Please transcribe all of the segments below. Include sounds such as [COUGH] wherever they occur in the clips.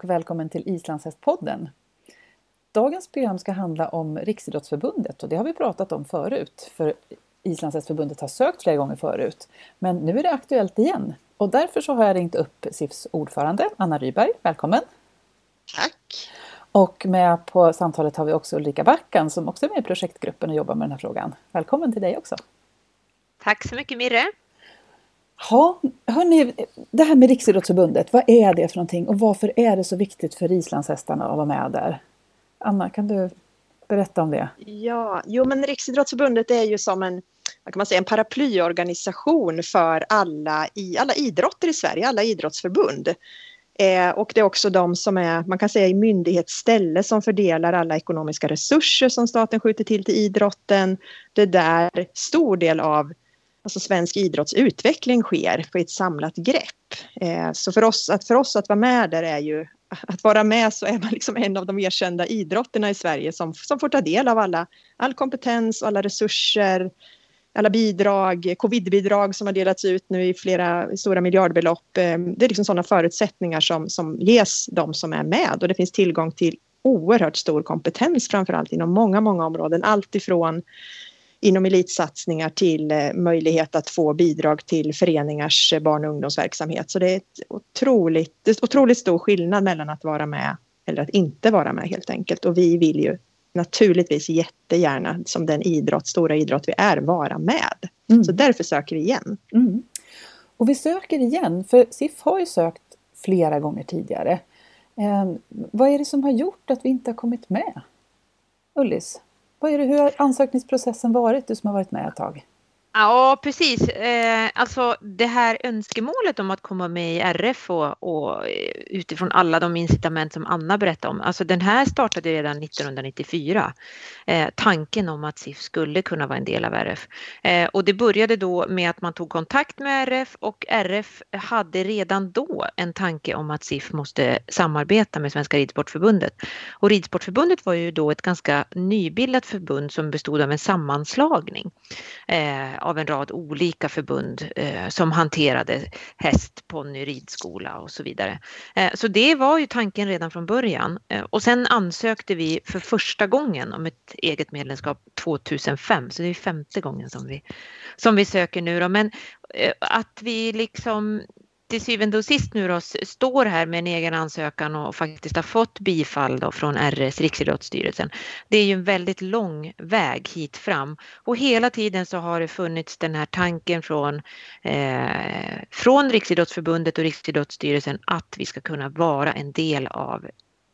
och välkommen till Islandshästpodden. Dagens program ska handla om Riksidrottsförbundet och det har vi pratat om förut. För Islandshästförbundet har sökt flera gånger förut. Men nu är det aktuellt igen. Och därför så har jag ringt upp SIFs ordförande Anna Ryberg. Välkommen! Tack! Och med på samtalet har vi också Ulrika Backan som också är med i projektgruppen och jobbar med den här frågan. Välkommen till dig också! Tack så mycket Mirre! Ja, hörni, det här med Riksidrottsförbundet, vad är det för någonting och varför är det så viktigt för islandshästarna att vara med där? Anna, kan du berätta om det? Ja, jo men Riksidrottsförbundet är ju som en, vad kan man säga, en paraplyorganisation för alla, i, alla idrotter i Sverige, alla idrottsförbund. Eh, och det är också de som är, man kan säga i myndighetsställe som fördelar alla ekonomiska resurser som staten skjuter till till idrotten. Det är där stor del av alltså svensk idrottsutveckling sker på ett samlat grepp. Eh, så för oss, att, för oss att vara med där är ju att vara med så är man liksom en av de erkända idrotterna i Sverige som, som får ta del av alla, all kompetens och alla resurser, alla bidrag, covidbidrag som har delats ut nu i flera stora miljardbelopp. Eh, det är liksom sådana förutsättningar som, som ges de som är med och det finns tillgång till oerhört stor kompetens framförallt inom många, många områden. Allt ifrån inom elitsatsningar till eh, möjlighet att få bidrag till föreningars eh, barn och ungdomsverksamhet. Så det är ett otroligt, det är otroligt stor skillnad mellan att vara med eller att inte vara med helt enkelt. Och vi vill ju naturligtvis jättegärna som den idrott, stora idrott vi är, vara med. Mm. Så därför söker vi igen. Mm. Och vi söker igen, för SIF har ju sökt flera gånger tidigare. Eh, vad är det som har gjort att vi inte har kommit med? Ullis? Vad är det, hur har ansökningsprocessen varit, du som har varit med ett tag? Ja, precis. Eh, alltså det här önskemålet om att komma med i RF och, och, eh, utifrån alla de incitament som Anna berättade om. Alltså den här startade redan 1994. Eh, tanken om att SIF skulle kunna vara en del av RF. Eh, och det började då med att man tog kontakt med RF och RF hade redan då en tanke om att SIF måste samarbeta med Svenska Ridsportförbundet. Och Ridsportförbundet var ju då ett ganska nybildat förbund som bestod av en sammanslagning eh, av en rad olika förbund eh, som hanterade häst, ponny, ridskola och så vidare. Eh, så det var ju tanken redan från början eh, och sen ansökte vi för första gången om ett eget medlemskap 2005 så det är femte gången som vi, som vi söker nu då. Men eh, att vi liksom till syvende och sist nu då står här med en egen ansökan och faktiskt har fått bifall då från RS, Riksidrottsstyrelsen. Det är ju en väldigt lång väg hit fram och hela tiden så har det funnits den här tanken från, eh, från Riksidrottsförbundet och Riksidrottsstyrelsen att vi ska kunna vara en del av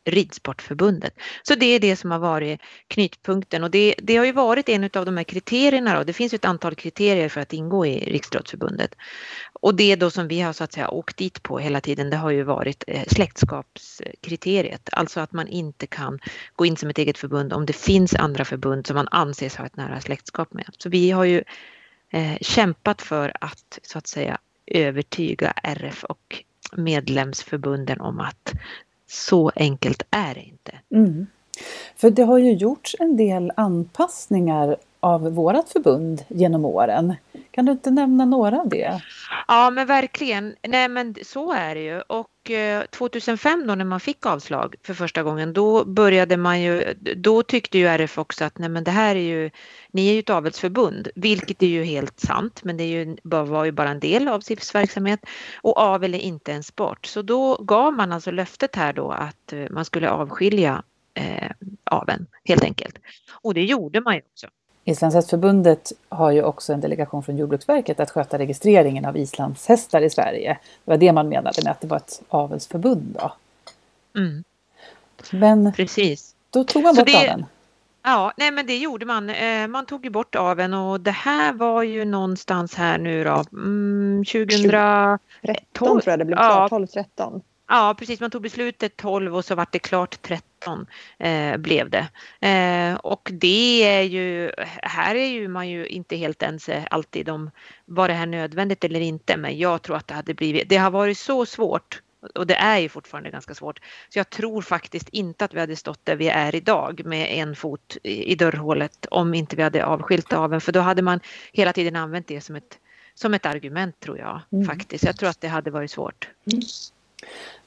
Ridsportförbundet. Så det är det som har varit knytpunkten och det, det har ju varit en av de här kriterierna då. Det finns ett antal kriterier för att ingå i Riksidrottsförbundet. Och det då som vi har så att säga åkt dit på hela tiden det har ju varit eh, släktskapskriteriet. Alltså att man inte kan gå in som ett eget förbund om det finns andra förbund som man anses ha ett nära släktskap med. Så vi har ju eh, kämpat för att så att säga övertyga RF och medlemsförbunden om att så enkelt är det inte. Mm. För det har ju gjorts en del anpassningar av vårat förbund genom åren. Kan du inte nämna några av det? Ja men verkligen. Nej men så är det ju och eh, 2005 då när man fick avslag för första gången då började man ju, då tyckte ju RF också att nej men det här är ju, ni är ju ett avelsförbund, vilket är ju helt sant men det är ju, var ju bara en del av SIFs verksamhet och avel är inte en sport. Så då gav man alltså löftet här då att eh, man skulle avskilja eh, aveln helt enkelt. Och det gjorde man ju också. Islandshästförbundet har ju också en delegation från Jordbruksverket att sköta registreringen av islandshästar i Sverige. Det var det man menade med att det var ett avelsförbund. Då. Mm. Men Precis. då tog man bort det, aveln. Ja, nej men det gjorde man. Eh, man tog ju bort aveln och det här var ju någonstans här nu då, mm, 2013 tror jag det blev ja. 12-13. Ja, precis. Man tog beslutet 12 och så vart det klart 13 eh, blev det. Eh, och det är ju, här är ju man ju inte helt ense alltid om var det här nödvändigt eller inte. Men jag tror att det hade blivit, det har varit så svårt och det är ju fortfarande ganska svårt. Så jag tror faktiskt inte att vi hade stått där vi är idag med en fot i dörrhålet om inte vi hade avskilt aveln. För då hade man hela tiden använt det som ett, som ett argument tror jag mm. faktiskt. Jag tror att det hade varit svårt. Mm.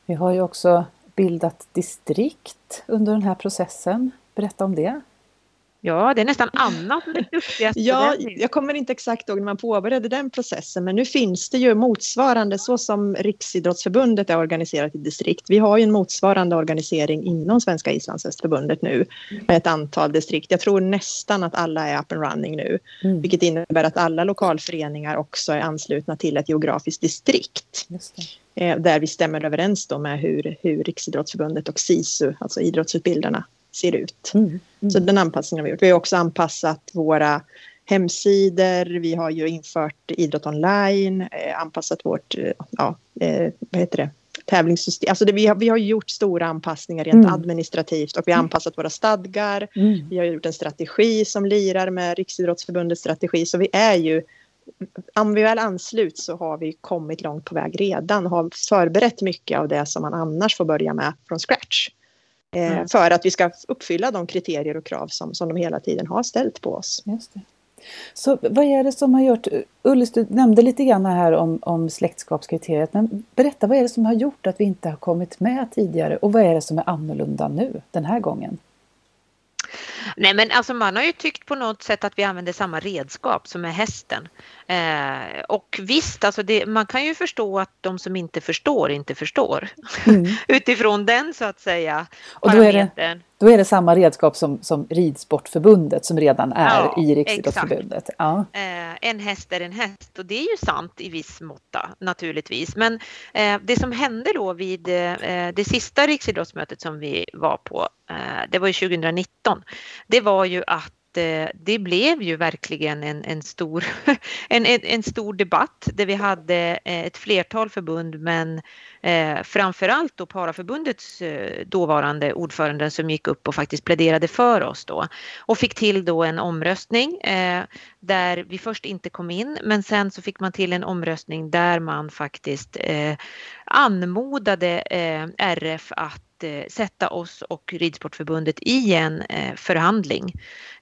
Vi har ju också bildat distrikt under den här processen. Berätta om det. Ja, det är nästan Anna som är duktigast Ja, jag kommer inte exakt ihåg när man påbörjade den processen, men nu finns det ju motsvarande så som Riksidrottsförbundet är organiserat i distrikt. Vi har ju en motsvarande organisering inom Svenska islandshästförbundet nu med ett antal distrikt. Jag tror nästan att alla är up and running nu, mm. vilket innebär att alla lokalföreningar också är anslutna till ett geografiskt distrikt. Eh, där vi stämmer överens då med hur, hur Riksidrottsförbundet och SISU, alltså idrottsutbildarna, ser ut. Mm. Mm. Så den anpassningen har vi gjort. Vi har också anpassat våra hemsidor, vi har ju infört idrott online, eh, anpassat vårt, eh, ja, eh, vad heter det, tävlingssystem. Alltså det, vi, har, vi har gjort stora anpassningar rent mm. administrativt och vi har mm. anpassat våra stadgar. Mm. Vi har gjort en strategi som lirar med Riksidrottsförbundets strategi. Så vi är ju, om vi väl ansluts så har vi kommit långt på väg redan och har förberett mycket av det som man annars får börja med från scratch. Mm. För att vi ska uppfylla de kriterier och krav som, som de hela tiden har ställt på oss. Just det. Så vad är det som har gjort, Ullis du nämnde lite grann här om, om släktskapskriteriet, men berätta vad är det som har gjort att vi inte har kommit med tidigare och vad är det som är annorlunda nu den här gången? Nej men alltså man har ju tyckt på något sätt att vi använder samma redskap som är hästen. Eh, och visst, alltså det, man kan ju förstå att de som inte förstår inte förstår. Mm. [LAUGHS] Utifrån den så att säga. Och då är, det, då är det samma redskap som, som Ridsportförbundet som redan är ja, i Riksidrottsförbundet. Ja. Eh, en häst är en häst och det är ju sant i viss måtta naturligtvis. Men eh, det som hände då vid eh, det sista riksidrottsmötet som vi var på, eh, det var ju 2019, det var ju att Eh, det blev ju verkligen en, en, stor, [LAUGHS] en, en, stor debatt där vi hade eh, ett flertal förbund men eh, framförallt då Paraförbundets eh, dåvarande ordförande som gick upp och faktiskt pläderade för oss då och fick till då en omröstning eh, där vi först inte kom in men sen så fick man till en omröstning där man faktiskt eh, anmodade eh, RF att eh, sätta oss och Ridsportförbundet i en eh, förhandling.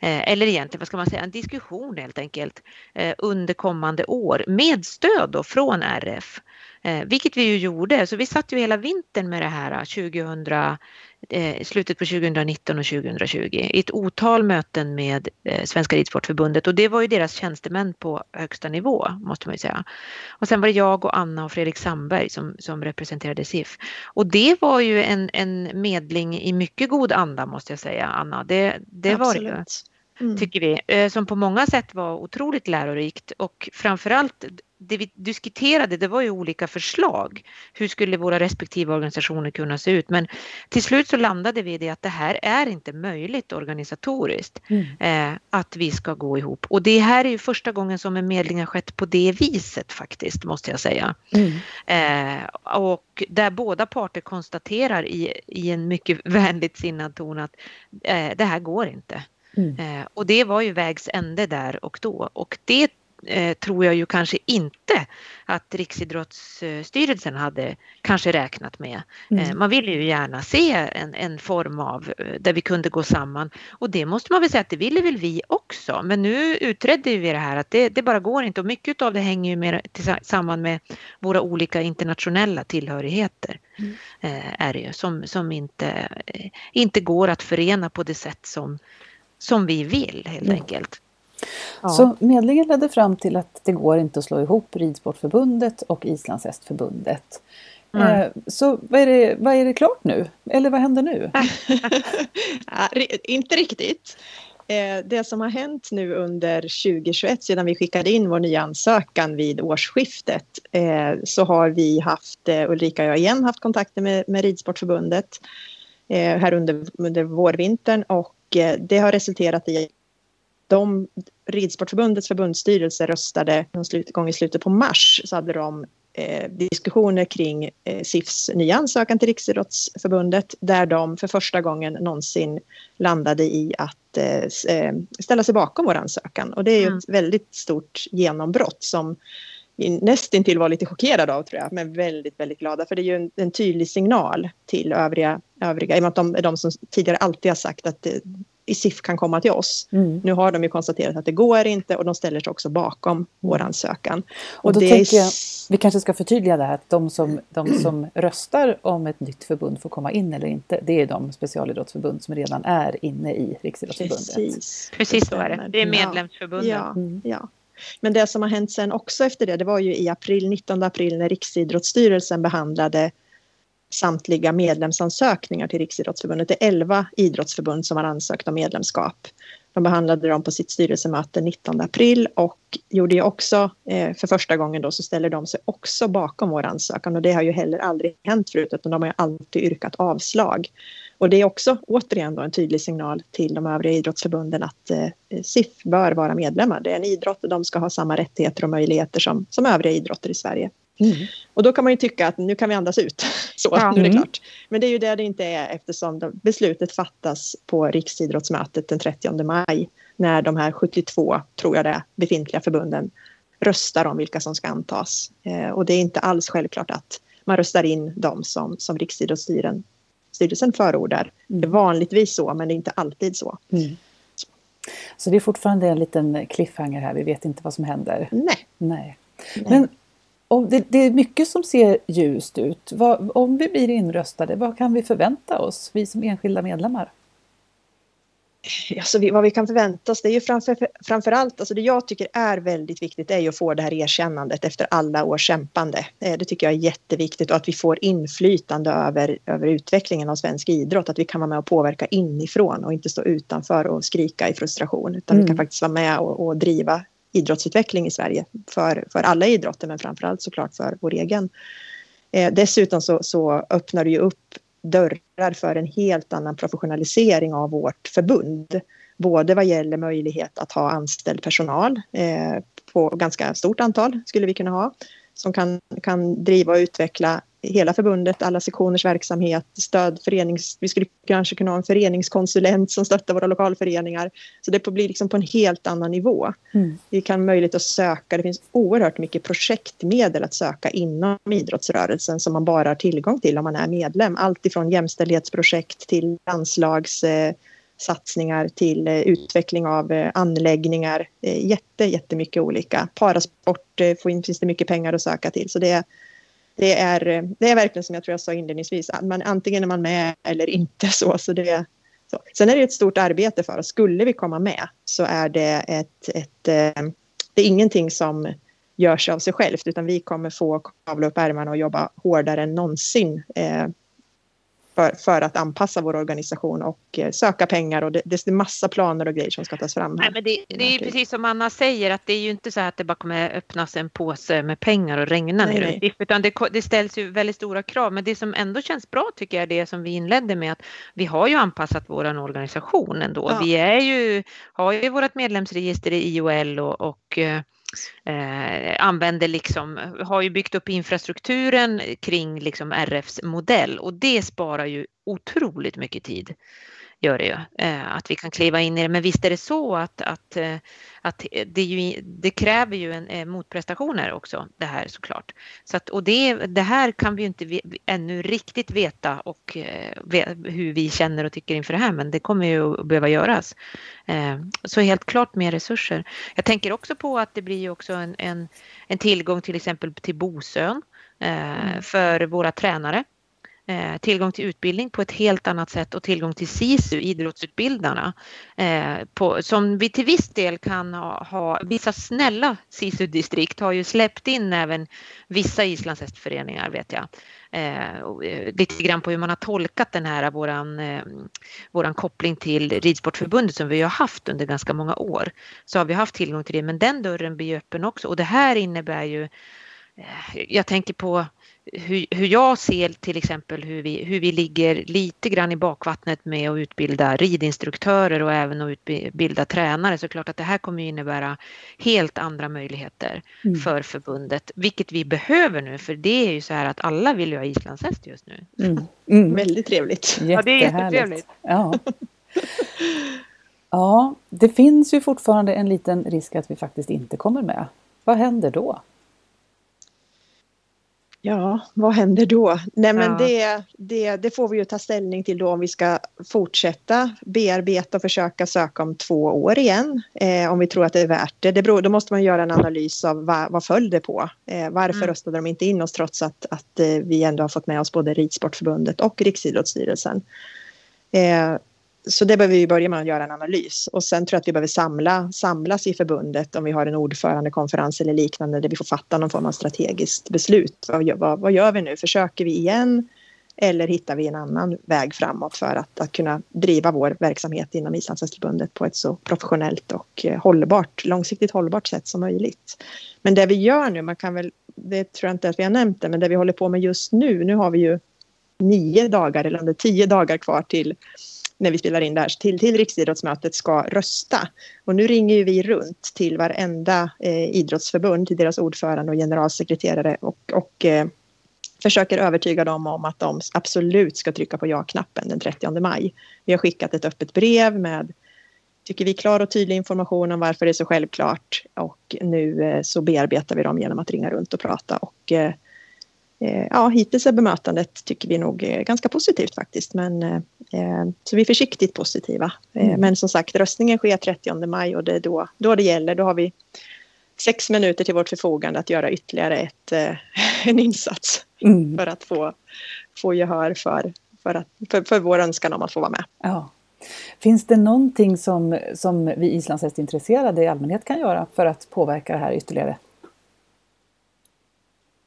Eh, eller egentligen, vad ska man säga, en diskussion helt enkelt eh, under kommande år med stöd då från RF. Eh, vilket vi ju gjorde, så vi satt ju hela vintern med det här eh, 2000 eh, slutet på 2019 och 2020 i ett otal möten med eh, Svenska Ridsportförbundet och det var ju deras tjänstemän på högsta nivå måste man ju säga. Och sen var det jag och Anna och Fredrik Sandberg som, som representerade SIF. Och det var ju en, en medling i mycket god anda måste jag säga Anna. Det, det var det ju. Mm. Tycker vi, eh, som på många sätt var otroligt lärorikt och framförallt det vi diskuterade det var ju olika förslag. Hur skulle våra respektive organisationer kunna se ut? Men till slut så landade vi i det att det här är inte möjligt organisatoriskt mm. eh, att vi ska gå ihop. Och det här är ju första gången som en medling har skett på det viset faktiskt måste jag säga. Mm. Eh, och där båda parter konstaterar i, i en mycket [LAUGHS] vänligt sinnad ton att eh, det här går inte. Mm. Eh, och det var ju vägs ände där och då och det eh, tror jag ju kanske inte att Riksidrottsstyrelsen hade kanske räknat med. Eh, mm. man ville ju gärna se en, en form av där vi kunde gå samman och det måste man väl säga att det ville väl vi också. Men nu utredde vi det här att det, det bara går inte och mycket av det hänger ju med, samman med våra olika internationella tillhörigheter. Mm. är det ju, som, som inte, inte går att förena på det sätt som som vi vill helt mm. enkelt. Ja. Så medlingen ledde fram till att det går inte att slå ihop Ridsportförbundet och Islandshästförbundet. Mm. Eh, så vad är, det, vad är det klart nu? Eller vad händer nu? [LAUGHS] ja, inte riktigt. Eh, det som har hänt nu under 2021 sedan vi skickade in vår nya ansökan vid årsskiftet eh, så har vi haft, Ulrika och jag igen, haft kontakter med, med Ridsportförbundet här under, under vårvintern och det har resulterat i de Ridsportförbundets förbundsstyrelse röstade någon gång i slutet på mars så hade de eh, diskussioner kring eh, SIFs nya ansökan till Riksidrottsförbundet där de för första gången någonsin landade i att eh, eh ställa sig bakom vår ansökan. Och det är ju mm. ett väldigt stort genombrott som nästintill var lite chockerade av tror jag, men väldigt, väldigt glada. För det är ju en, en tydlig signal till övriga, övriga i och med att de är de som tidigare alltid har sagt att det, SIF kan komma till oss. Mm. Nu har de ju konstaterat att det går inte och de ställer sig också bakom mm. vår ansökan. Och, och då det tänker jag, vi kanske ska förtydliga det här att de som, de som röstar om ett nytt förbund får komma in eller inte, det är de specialidrottsförbund som redan är inne i Riksidrottsförbundet. Precis, Precis så är det. Det är medlemsförbunden. Ja, mm. ja. Men det som har hänt sen också efter det, det var ju i april, 19 april när Riksidrottsstyrelsen behandlade samtliga medlemsansökningar till Riksidrottsförbundet. Det är 11 idrottsförbund som har ansökt om medlemskap. De behandlade dem på sitt styrelsemöte 19 april och gjorde ju också, eh, för första gången då, så ställer de sig också bakom vår ansökan och det har ju heller aldrig hänt förut utan de har ju alltid yrkat avslag. Och det är också återigen då en tydlig signal till de övriga idrottsförbunden att eh, SIF bör vara medlemmar. Det är en idrott och de ska ha samma rättigheter och möjligheter som, som övriga idrotter i Sverige. Mm. Och då kan man ju tycka att nu kan vi andas ut. [LAUGHS] Så, ja. nu är det mm. klart. Men det är ju det det inte är eftersom beslutet fattas på riksidrottsmötet den 30 maj när de här 72, tror jag det befintliga förbunden röstar om vilka som ska antas. Eh, och det är inte alls självklart att man röstar in dem som, som Riksidrottsstyrelsen förordar. Mm. Det är vanligtvis så, men det är inte alltid så. Mm. Så det är fortfarande en liten cliffhanger här, vi vet inte vad som händer? Nej. Nej. Men och det, det, är mycket som ser ljust ut. Vad, om vi blir inröstade, vad kan vi förvänta oss, vi som enskilda medlemmar? Alltså, vad vi kan förvänta oss, det är ju framför, framför allt, alltså det jag tycker är väldigt viktigt är ju att få det här erkännandet efter alla års kämpande. Eh, det tycker jag är jätteviktigt och att vi får inflytande över, över utvecklingen av svensk idrott, att vi kan vara med och påverka inifrån och inte stå utanför och skrika i frustration, utan mm. vi kan mm. faktiskt vara med och, och driva idrottsutveckling i Sverige för, för alla idrotter men framförallt såklart för vår egen. Eh, dessutom så, så öppnar det ju upp dörrar för en helt annan professionalisering av vårt förbund. Både vad gäller möjlighet att ha anställd personal eh, på ganska stort antal skulle vi kunna ha som kan, kan driva och utveckla hela förbundet, alla sektioners verksamhet, stöd, förenings... Vi skulle kanske kunna ha en föreningskonsulent som stöttar våra lokalföreningar. Så det blir liksom på en helt annan nivå. Mm. Vi kan möjlighet att söka, det finns oerhört mycket projektmedel att söka inom idrottsrörelsen som man bara har tillgång till om man är medlem. Allt ifrån jämställdhetsprojekt till landslags satsningar till eh, utveckling av eh, anläggningar. Jätte, jättemycket olika. Parasport eh, finns det mycket pengar att söka till. Så det, det, är, det är verkligen som jag tror jag sa inledningsvis, man, antingen är man med eller inte. [LAUGHS] så, så det, så. Sen är det ett stort arbete för oss. Skulle vi komma med så är det ett, ett eh, det är ingenting som görs av sig självt utan vi kommer få kavla upp ärmarna och jobba hårdare än någonsin eh, för, för att anpassa vår organisation och eh, söka pengar och det, det är massa planer och grejer som ska tas fram. Här. Nej, men det, det är precis som Anna säger att det är ju inte så att det bara kommer öppnas en påse med pengar och regna nej, ner nej. utan det, det, ställs ju väldigt stora krav. Men det som ändå känns bra tycker jag är det som vi inledde med att vi har ju anpassat vår organisation ändå. Ja. Vi är ju, har ju vårt medlemsregister i IOL och, och eh, använder liksom, har ju byggt upp infrastrukturen kring liksom RFs modell och det sparar ju otroligt mycket tid gör det ju. Eh, att vi kan kliva in i det. Men visst är det så att, att, eh, att det, ju, det kräver ju en, eh, motprestationer också det här såklart. Så att, och det, det här kan vi ju inte ännu riktigt veta och hur vi känner och tycker inför det här men det kommer ju att behöva göras. Så helt klart mer resurser. Jag tänker också på att det blir ju också en, en, en tillgång till exempel till Bosön mm. för våra tränare eh, tillgång till utbildning på ett helt annat sätt och tillgång till SISU, idrottsutbildarna, eh, på, som vi till viss del kan ha, ha vissa snälla SISU-distrikt har ju släppt in även vissa islandshästföreningar vet jag. Eh, eh, lite grann på hur man har tolkat den här våran, eh, våran koppling till Ridsportförbundet som vi har haft under ganska många år. Så har vi haft tillgång till det men den dörren blir öppen också och det här innebär ju eh, jag tänker på hur, hur jag ser till exempel hur vi, hur vi ligger lite grann i bakvattnet med att utbilda ridinstruktörer och även att utbilda tränare så är klart att det här kommer innebära helt andra möjligheter mm. för förbundet, vilket vi behöver nu för det är ju så här att alla vill ju ha islandshäst just nu. Mm. [LAUGHS] Mm. Väldigt trevligt. Ja, det är jättetrevligt. Ja. ja, det finns ju fortfarande en liten risk att vi faktiskt inte kommer med. Vad händer då? Ja, vad händer då? Nej men ja. det, det, det, får vi ju ta ställning till då om vi ska fortsätta bearbeta och försöka söka om två år igen. Eh, om vi tror att det är värt det. det beror, då måste man göra en analys av vad, vad föll det på? Eh, varför mm. röstade de inte in oss trots att, att eh, vi ändå har fått med oss både Ridsportförbundet och Riksidrottsstyrelsen? Så det behöver vi börja med att göra en analys och sen tror jag att vi behöver samla, samlas i förbundet om vi har en ordförandekonferens eller liknande där vi får fatta någon form av strategiskt beslut. Vad, vad, vad gör vi nu? Försöker vi igen? Eller hittar vi en annan väg framåt för att, att kunna driva vår verksamhet inom Islandshästförbundet på ett så professionellt och eh, hållbart, långsiktigt hållbart sätt som möjligt. Men det vi gör nu, man kan väl, det tror jag inte att vi har nämnt det, men det vi håller på med just nu, nu har vi ju nio dagar eller om det är tio dagar kvar till när vi spelar in det här, till, till Riksidrottsmötet ska rösta. Och nu ringer vi runt till varenda eh, idrottsförbund, till deras ordförande och generalsekreterare och, och eh, försöker övertyga dem om att de absolut ska trycka på ja-knappen den 30 maj. Vi har skickat ett öppet brev med tycker vi, klar och tydlig information om varför det är så självklart. Och nu eh, så bearbetar vi dem genom att ringa runt och prata. Och Eh, ja, hittills är bemötandet tycker vi nog ganska positivt faktiskt. Men, eh, så vi är försiktigt positiva. Eh, mm. Men som sagt, röstningen sker 30 maj och det är då, då det gäller. Då har vi sex minuter till vårt förfogande att göra ytterligare ett, [LAUGHS] en insats mm. för att få, få gehör för, för, att, för, för vår önskan om att få vara med. Ja. Finns det någonting som, som vi islandshästintresserade i allmänhet kan göra för att påverka det här ytterligare?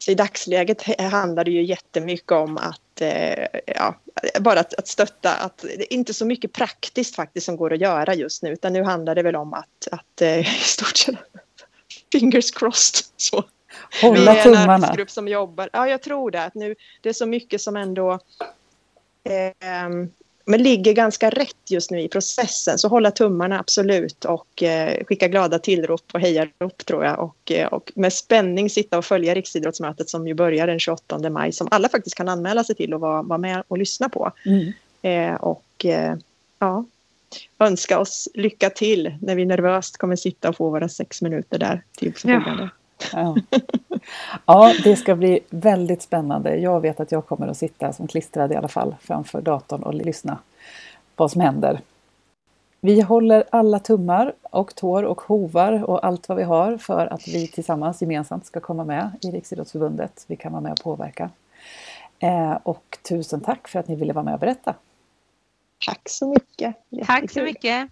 Så i dagsläget handlar det ju jättemycket om att, eh, ja, bara att, att stötta, att det är inte så mycket praktiskt faktiskt som går att göra just nu, utan nu handlar det väl om att, att eh, [LAUGHS] i stort sett, fingers crossed. Så. Hålla tummarna. Vi är en arbetsgrupp som jobbar, ja jag tror det, att nu, det är så mycket som ändå eh, men ligger ganska rätt just nu i processen. Så hålla tummarna absolut och eh, skicka glada tillrop och hejarop tror jag. Och, eh, och med spänning sitta och följa Riksidrottsmötet som ju börjar den 28 maj som alla faktiskt kan anmäla sig till och vara, vara med och lyssna på. Mm. Eh, och eh, ja, önska oss lycka till när vi nervöst kommer sitta och få våra sex minuter där till förfogande. Ja. [LAUGHS] ja. det ska bli väldigt spännande. Jag vet att jag kommer att sitta som klistrad i alla fall framför datorn och lyssna vad som händer. Vi håller alla tummar och tår och hovar och allt vad vi har för att vi tillsammans gemensamt ska komma med i Riksidrottsförbundet. Vi kan vara med och påverka. Eh, och tusen tack för att ni ville vara med och berätta. Tack så mycket. Jättekul. Tack så mycket.